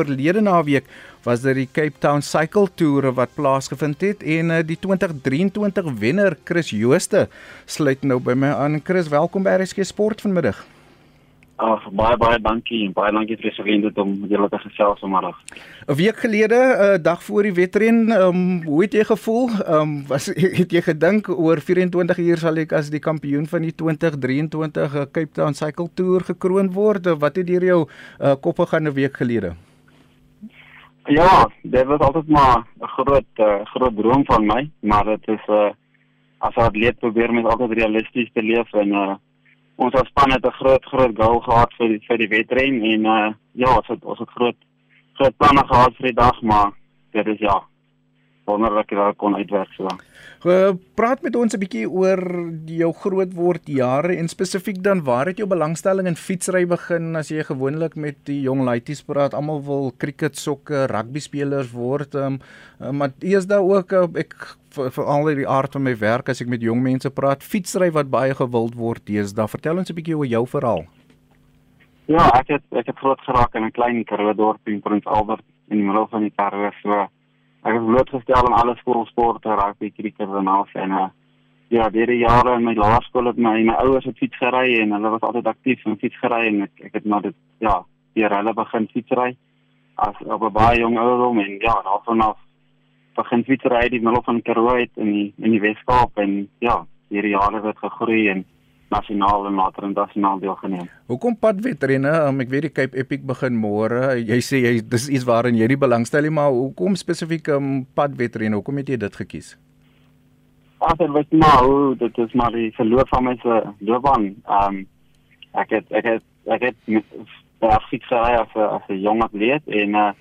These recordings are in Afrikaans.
verlede naweek was dit die Cape Town Cycle Tour wat plaasgevind het en uh, die 2023 wenner Chris Jooste sluit nou by my aan. Chris, welkom by RSG Sport vanmiddag. Ag baie baie dankie en baie dankie vir die geleentheid om julle te gesels vanmiddag. 'n Week gelede, 'n uh, dag voor die wedren, ehm um, hoe het jy gevoel? Ehm um, was het jy gedink oor 24 uur sal ek as die kampioen van die 2023 uh, Cape Town Cycle Tour gekroon word? Wat het deur jou uh, kop gegaan 'n week gelede? Ja, dit was altyd maar 'n groot uh, groot droom van my, maar dit is 'n uh, as atleet probeer mens altyd realisties te leef en uh, ons as span het 'n groot groot goal gehad vir die, vir die wedren en uh, ja, ons het ons het groot groot planne gehad vir die dag, maar dit is ja wonderlik dat ek kon uitwerk so. Uh, praat met ons 'n bietjie oor jou groot word jare en spesifiek dan waar het jou belangstelling in fietsry begin as jy gewoonlik met die jong laities praat, almal wil cricket, sokker, rugby spelers word, um, uh, maar eers daar ook uh, ek vir al die aard van my werk as ek met jong mense praat, fietsry wat baie gewild word deesdae. Vertel ons 'n bietjie oor jou verhaal. Ja, ek het ek het groot geraak in 'n klein Karoo dorp in Prins Albert in die middel van die Karoo. So ek het blootgestel aan alle skoolsporte, rugby, cricket en alles en uh, ja, deur die jare in my laerskool het my my ouers het fiets gery en hulle was altyd aktief in fietsry en ek ek het maar dit ja, deur hulle begin fietsry as op 'n baie jong ouderdom en ja, daarvan af begin fietsry in die middel van Karoo uit in die die Weskaap en ja, hierdie jare het gegroei en nasionaal en later internasionaal deelgeneem. Hoekom padwetrenne? Um, ek weet die Cape Epic begin môre. Jy sê jy dis iets waarin jy nie belangstel nie, maar hoekom spesifiek um, padwetrenne? Hoekom het jy dit gekies? Ag, dit was maar hoe dit is maar die verloop van my se loopbaan. Ehm um, ek het ek het ek het baie fietsry as 'n as 'n jong atleet en uh,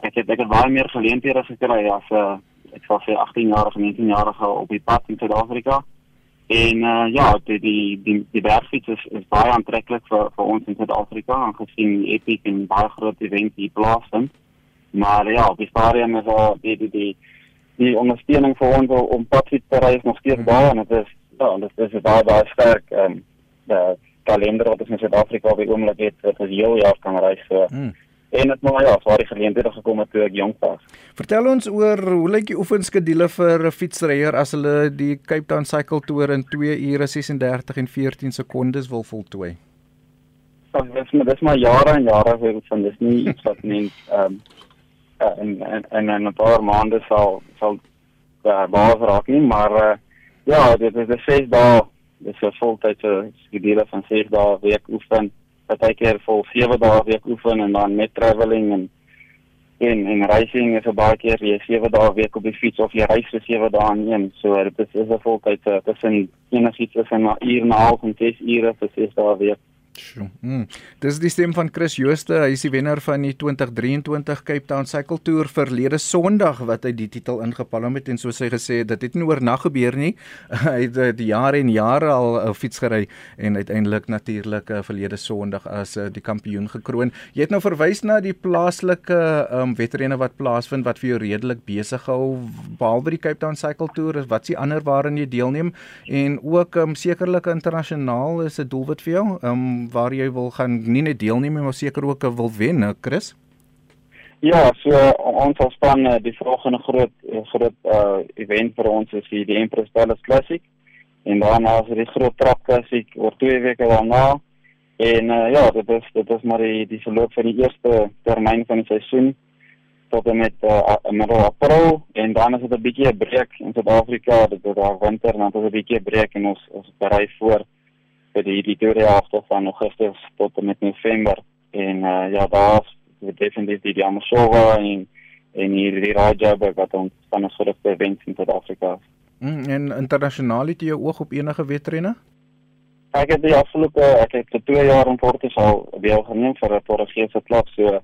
ek het ek het baie meer geleenthede gekry as 'n uh, ek sê 18 jarige, 19 jarige op die pad in Suid-Afrika. En uh, ja, die die die, die bergfiets is, is baie aantreklik vir vir ons in Suid-Afrika aangesien die Epic en baie groot event hier plaasvind. Maar ja, op die stadium is al die die die die ondersteuning vir ons om padfiets te ry nog steeds daar en dit is ja, dit is baie baie sterk en um, die kalender wat ons in Suid-Afrika op die oomblik het, wat ons heel jaar kan reis so. Hmm. En dit maar ja, waar die geleenthede gekom het toe ek jonk was. Vertel ons oor hoe lyk die oefenskedule vir 'n fietsryer as hulle die Cape Town Cycle Tour in 2 ure 36 en 14 sekondes wil voltooi. Dit is maar dis maar jare en jare vir van dis nie iets wat mens ehm um, en en en 'n paar maande sal sal uh, baas raak nie, maar uh, ja, dit is 'n 6 dae, dis 'n voltydse skedule van 6 dae week oefen partykeer vol 7 dae week oefen en dan met travelling en en en racing is 'n baie keer jy 7 dae week op die fiets of jy ry vir 7 dae in een. So dit is is 'n voltydse tussen enigiets tussen 'n uur en 'n half en 6 ure vir 6 dae week. Sjoe. Mm. Dis die stem van Chris Jooste, hy is die wenner van die 2023 Cape Town Cycle Tour verlede Sondag wat hy die titel ingepalm het en soos hy gesê het, dit het nie oornag gebeur nie. hy het die jare en jare al uh, fiets gery en uiteindelik natuurlik uh, verlede Sondag as die kampioen gekroon. Jy het nou verwys na die plaaslike um, wedrenne wat plaasvind wat vir jou redelik besig hou behalwe die Cape Town Cycle Tour, wat s'ie ander waarin jy deelneem en ook um, sekerlik internasionaal is 'n doelwit vir jou. Um, waar jy wil gaan nie net deelneem maar seker ook wil wen, Chris? Ja, so ons sal span uh, die volgende groot uh, groot uh, event vir ons is die Empress Palace Classic en daarna is die groot trap klassiek oor 2 weke daarna. En uh, ja, dit is dit is maar die die verloop van die eerste termyn van die seisoen tot en met uh, middel April en dan is dit 'n bietjie 'n breek in Suid-Afrika, dit is daar winter en dan is dit 'n bietjie 'n breek en ons ons berei voor vir die die tweede helfte van Augustus tot en met November en uh, ja daar's definitief die Amasova en en hier die Rajab wat ons van ons grootste events in Suid-Afrika. Mm, en internasionaal het jy jou oog op enige wedrenne? Ek het die afgelope ek het vir 2 jaar in Portugal deelgeneem vir 'n Portugese klub so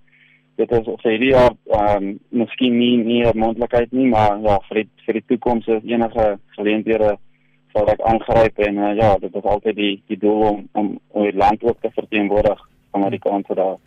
dit is of hierdie jaar ehm um, miskien nie nie 'n moontlikheid nie maar ja vir die, vir die toekoms is enige geleenthede sal ek aangryp en uh, ja, dit is altyd die die doel om om om die land ook te verteenwoordig van van daar.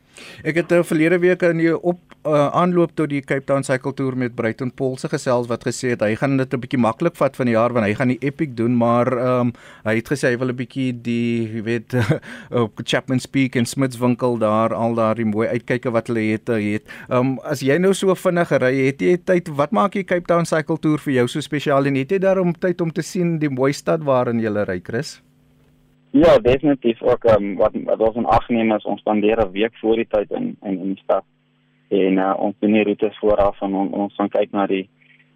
Ek het uh, eh, verlede week in die op uh, aanloop tot die Cape Town Cycle Tour met Bruiton Polse gesels wat gesê het hy gaan dit 'n bietjie maklik vat van die jaar want hy gaan die Epic doen, maar um, hy het gesê hy wil 'n bietjie die, jy weet, op Chapman's Peak en Smitswinkel daar al daai mooi uitkyke wat hulle het, het. Ehm um, as jy nou so vinnig ry, het jy tyd, wat maak die Cape Town Cycle Tour vir jou so spesiaal en het jy daarom tyd om te sien die mooi stad waarin jy ry, Chris? Ja, definitief ook um, wat wat ons in ag neem is ons spandeer 'n week voor die tyd in in in die stad. En uh, ons doen die roetes vooraf en on, ons gaan kyk na die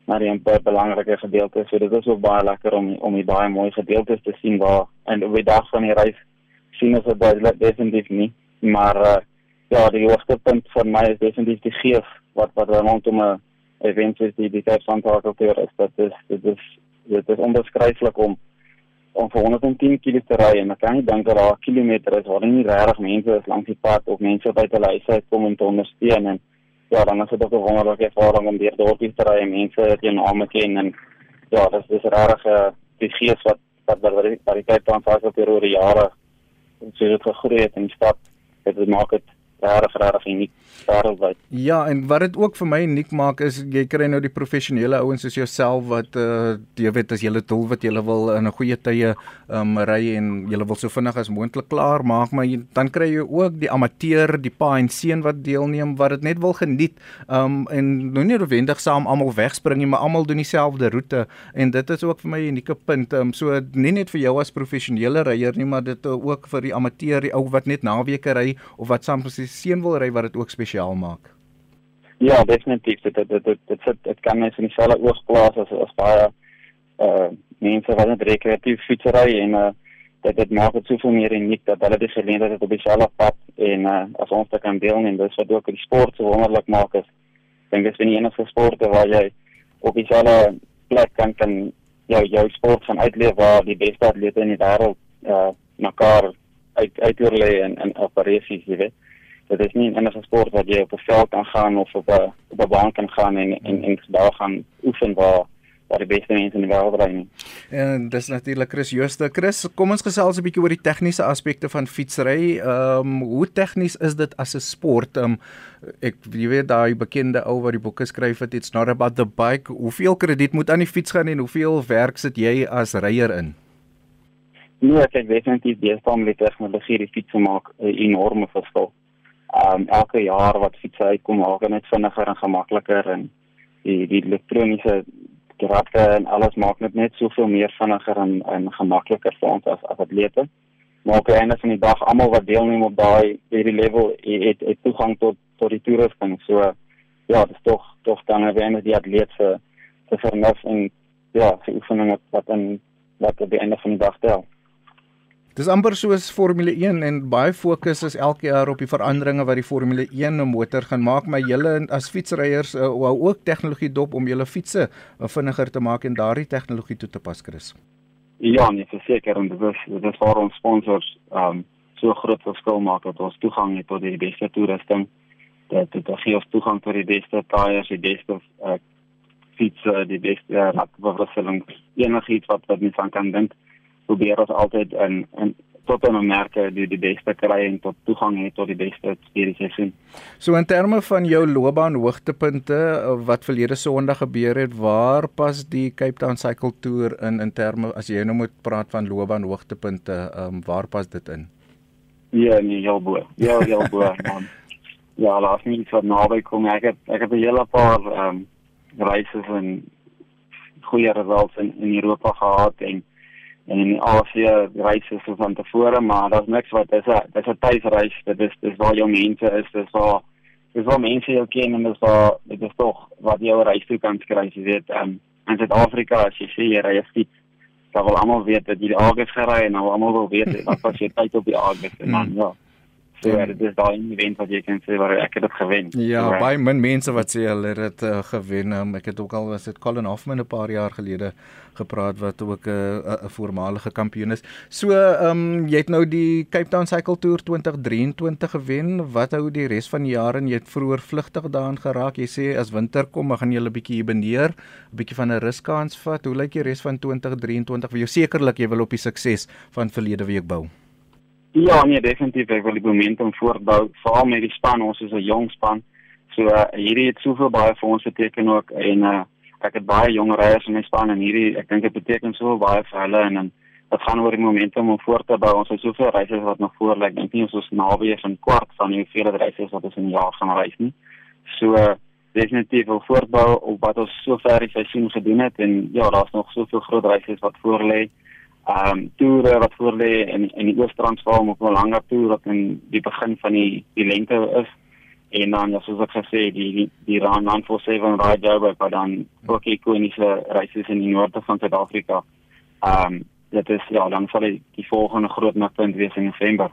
na die baie belangrike gedeeltes. So dit is ook baie lekker om om die baie mooi gedeeltes te sien waar en op die dag van die reis sien ons dit baie definitief nie. Maar uh, ja, die hoogste punt vir my is definitief die gees wat wat rondom 'n event is die die Cape Town Park is. Dit is dit is dit is onbeskryflik om om vir 110 km te ry en ek kan nie dink dat daar kilometer is waar nie regtig mense is langs die pad of mense by hulle huise uitkom om te ondersteun en ja, dan is dit ook 'n wonderlike ervaring om deur dorpies te ry en mense jy name ken en ja, dit is regtig 'n uh, die gees wat wat wat wat die tyd van vas op oor die jare so dit gegroei het in die stad. Dit maak dit regtig regtig uniek wêreldwyd. Ja, en wat dit ook vir my uniek maak is jy kry nou die professionele ouens soos jouself wat uh jy weet as jy 'n doel wat jy wil in 'n goeie tye um ry en jy wil so vinnig as moontlik klaar maak, maar jy, dan kry jy ook die amateur, die pa en seun wat deelneem wat dit net wil geniet. Um en nou nie noodwendig saam almal wegspring nie, maar almal doen dieselfde roete en dit is ook vir my 'n unieke punt. Um so nie net vir jou as professionele ryer nie, maar dit ook vir die amateur, die ou wat net naweke ry of wat saam die seun wil ry wat dit ook spesiaal maak. Ja, definitief. Dit dit dit dit sit dit kan mens in dieselfde oog plaas as as baie uh mense wat net rekreatief fietsry en uh dat dit maak dit soveel meer uniek dat hulle die geleentheid het op dieselfde pad en uh as ons dit kan deel en dis wat ook die sport so wonderlik maak is. Dink dit is die enigste sport waar jy op dieselfde plek kan kan jou jou sport van uitleef waar die beste atlete in die wêreld uh mekaar uit uitoorlê en en op resies, jy weet dit is nie enige sport wat jy op 'n veld kan gaan of op 'n op 'n baan kan gaan en en en daar gaan oefen waar waar die beste mense in die wêreld ry nie. En dis natuurlik Chris Jooste. Chris, kom ons gesels 'n bietjie oor die tegniese aspekte van fietsry. Ehm um, hoe tegnies is dit as 'n sport? Ehm um, ek jy weet daai bekende ou wat die boeke skryf het, it's not about the bike. Hoeveel krediet moet aan die fiets gaan en hoeveel werk sit jy as ryer in? Nee, ek weet definitief die stamele tegnologie die fiets maak 'n enorme verskil um elke jaar wat fiets uitkom maak dit net vinniger en gemakliker en die die elektroniese krappe en alles maak dit net soveel meer vinniger en en gemakliker vir ons as as atlete. Maar op 'n einde van die dag almal wat deelneem op daai hierdie level het het toegang tot tot die toerusting. So ja, dit is tog tog dan weer die atlete se vernuf en ja, se oefeninge wat in wat op die einde van die dag tel. Dis amper soos Formule 1 en baie fokus is elke jaar op die veranderinge wat die Formule 1 motor gaan maak, maar julle as fietsryers uh, hou ook tegnologie dop om julle fietsse uh, vinniger te maak en daardie tegnologie toe te pas, Chris. Ja, nee, verseker en dit is dit is vir ons sponsors um so groot verskil maak dat ons toegang het tot die beste toerusting. Dat dit gee ons toegang tot die beste tyres, die beste uh, fietsse, die beste uh, radverstelling, enigiets wat wat mens aan kan dink probeer ons altyd in in tot aan merke die die beste kry en tot toegang het tot die beste experience sien. So in terme van jou loopbaan hoogtepunte wat verlede Sondag gebeur het, waar pas die Cape Town Cycle Tour in in terme as jy nou moet praat van loopbaan hoogtepunte, ehm um, waar pas dit in? Ja, nee, ja, bo. Ja, ja, bo. Man. Ja, laat my net naby kom. Ek het ek het 'n hele paar ehm um, reise en goeie resultate in, in Europa gehad en en in Asië reis is van tevore maar daar's niks wat dis 'n dis 'n tuisreis. Dit is dis waar jou mense is dis waar dis waar mense jou ken en dis waar dit is tog wat jou reis toe kan skryf jy weet. Um, in Suid-Afrika as jy sê jy ry fiets dan wil almal weet dat jy die Agus gery en nou almal wil weet wat was jy tyd op die Agus en dan ja So ja, dit is daai event wat jy kan sê waar ek dit gewen. Ja, so, baie min mense wat sê hulle het dit uh, gewen. Um, ek het ook al was dit Colin Hoffman 'n paar jaar gelede gepraat wat ook 'n uh, 'n voormalige kampioen is. So, ehm um, jy het nou die Cape Town Cycle Tour 2023 gewen. Wat hou die res van die jaar en jy het vroeër vlugtig daarin geraak. Jy sê as winter kom, gaan jy 'n bietjie hiberneer, 'n bietjie van 'n ruskans vat. Hoe lyk die res van 2023 vir jou? Sekerlik jy wil op die sukses van verlede week bou. Ja, nee, definitief ek wil die momentum voortbou, veral met die span, ons is 'n jong span. So uh, hierdie het soveel baie vir ons beteken ook en uh, ek het baie jong ryers in my span en hierdie ek dink dit beteken soveel baie vir hulle en en dit gaan oor die momentum om voort te bou. Ons het soveel reise wat nog voor lê. Ek dink ons is naby aan 'n kwart van die hoeveelheid reise wat ons in 'n jaar gaan nie. So uh, definitief wil voortbou op wat ons sover die seisoen gedoen het en ja, daar's nog soveel groot reise wat voor lê. Ehm um, toere wat voor lê in in die Oos-Transvaal op 'n langer toer wat in die begin van die die lente is en dan ja, soos ek gesê die die, Run 947 ride Joburg wat dan ook ikoniese reise in die noorde van Suid-Afrika. Ehm um, dit is ja, dan sal die, die volgende groot mikpunt wees in November.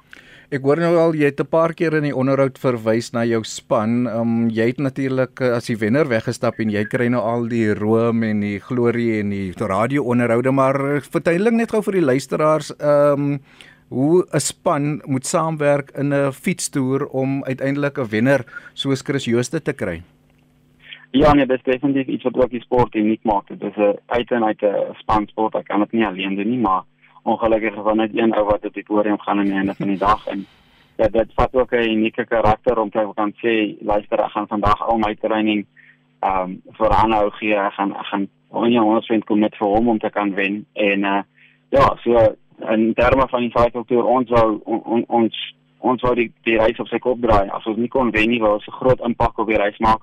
Ek hoor nou al jy het 'n paar keer in die onderhoud verwys na jou span. Ehm um, jy het natuurlik eh, as die wenner weggestap en jy kry nou al die roem en die glorie en die radio-onderhoude, maar eh, verduidelik net gou vir die luisteraars ehm um, hoe 'n span moet saamwerk in 'n fietstoer om uiteindelik 'n wenner soos Chris Jooste te kry. Ja, nee, dit is definitief iets wat ook die sport uniek maak. Dit is 'n uit en uit 'n spansport. Ek kan dit nie alleen doen nie, maar ongelukkig van net een ou wat op die podium gaan aan die einde van die dag en ja, dit vat ook 'n unieke karakter om te kan sê, luister, ek gaan vandag al my training ehm um, vir aanhou gee. Ek gaan ek gaan onja ons vind kom met vir hom om te kan wen en uh ja, so in terme van die cycletour ons wou on, on, ons ons wou die, die reis op sy kop draai. As ons nie kon wen nie, wou ons 'n groot impak op die reis maak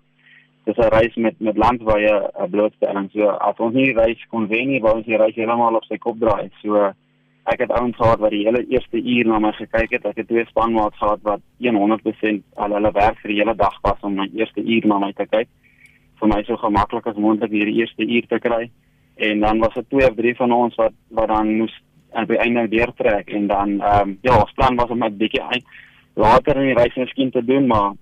dis 'n reis met met landwye blootstelling. So as ons nie reis kon wen nie, wou ons die reis heeltemal op sy kop draai. So ek het ouens gehad wat die hele eerste uur na my gekyk het. Ek het twee spanmaats gehad wat 100% al hulle werk vir die hele dag was om my eerste uur na my te kyk. Vir my so gemaklik as moontlik hierdie eerste uur te kry. En dan was dit twee of drie van ons wat wat dan moes aan die einde weer trek en dan ehm um, ja, ons plan was om 'n bietjie uit later in die reis miskien te doen, maar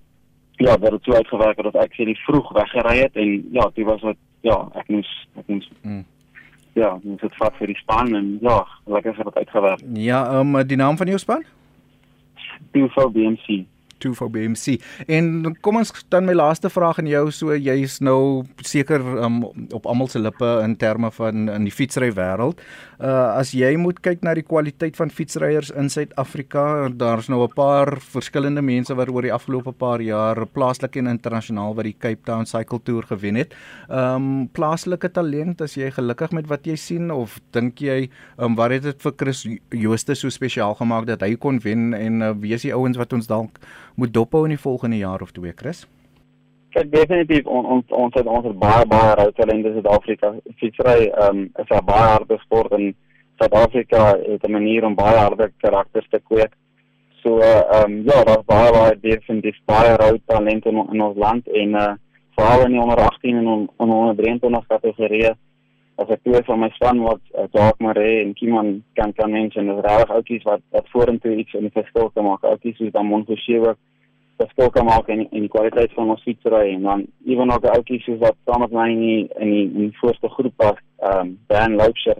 ja, dat het so uitgewerk het dat ek sê die vroeg weggery het en ja, dit was wat ja, ek moes ek moes mm. Ja, dit het vat vir die span en ja, lekker het dit uitgewerk. Ja, ehm um, die naam van jou span? Tufo BMC. 2 vir BMC. En kom ons dan my laaste vraag aan jou, so jy's nou seker um, op almal se lippe in terme van in die fietsry wêreld. Uh as jy moet kyk na die kwaliteit van fietsryers in Suid-Afrika, daar's nou 'n paar verskillende mense wat oor die afgelope paar jaar plaaslik en internasionaal wat die Cape Town Cycle Tour gewen het. Um plaaslike talent, as jy gelukkig met wat jy sien of dink jy um wat het dit vir Chris Jooste so spesiaal gemaak dat hy kon wen en uh, wie is die ouens wat ons dalk moet dophou in die volgende jaar of twee, Chris? Kyk definitief on, ons ons het ons het baie baie rou talente in Suid-Afrika. Fietsry um, is 'n baie harde sport en Suid-Afrika het 'n manier om baie harde karakters te kweek. So uh, um, ja, daar's baie baie definitief baie rou talente in, in ons land en uh veral in die onder 18 en on, on, onder 23 kategorie as ek toe van my span wat uh, Jacques Maree en Kiman kan kan mention is regtig oudjies wat wat vorentoe iets in die verskil kan maak. Oudjies soos dan Monfouche verskil kan maak in in die kwaliteit van ons fietsry en dan ewen ook soos wat saam met my in die in die, in die voorste groep was, ehm um, Dan Loubser.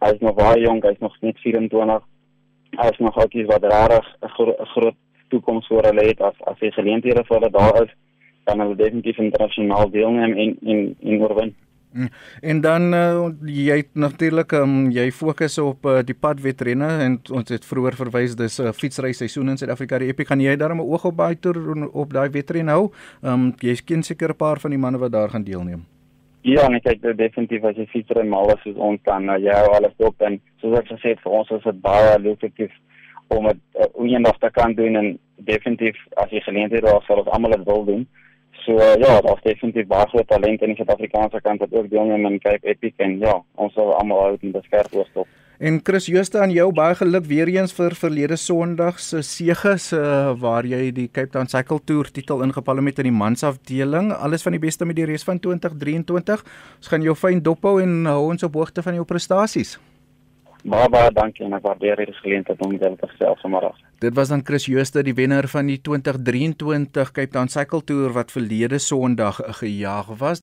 Hy is nog baie jonk, hy is nog net 24. Hy is nog oudjies wat regtig 'n gro groot toekoms voor hulle het as as hy geleenthede vir hulle daar is, kan hulle definitief internasionaal deelneem en en en oorwin. En dan uh, jy natuurlik um, jy fokus op uh, die padwetrenne en ons het vroeër verwys dis 'n uh, fietsry seisoen in Suid-Afrika. Die Epic gaan jy daar 'n oog op baie toer op daai wetren hou. Ehm um, jy ken seker 'n paar van die manne wat daar gaan deelneem. Ja, nee, kyk, definitief as jy fietsry mal is soos ons kan, uh, jy hou alles op en soos ek gesê het vir ons is dit baie lukratief om dit uh, eendag te kan doen en definitief as jy geleenthede daar sal ons almal dit wil doen. So uh, ja, daar's definitief baie groot talent in die Suid-Afrikaanse kant wat ook deelneem in Cape Epic en ja, ons sal almal hou in beskerp oorstop. En Chris Jooste aan jou baie geluk weer eens vir verlede Sondag se seges uh, waar jy die Cape Town Cycle Tour titel ingepalle met in die mansafdeling. Alles van die beste met die res van 2023. Ons gaan jou fyn dophou en hou ons op hoogte van jou prestasies. Baie baie dankie en ek waardeer hierdie geleentheid om dit te gesels vanmiddag. Dit was dan Chris Jooste, die wenner van die 2023 Cape Town Cycle Tour wat verlede Sondag gejaag was.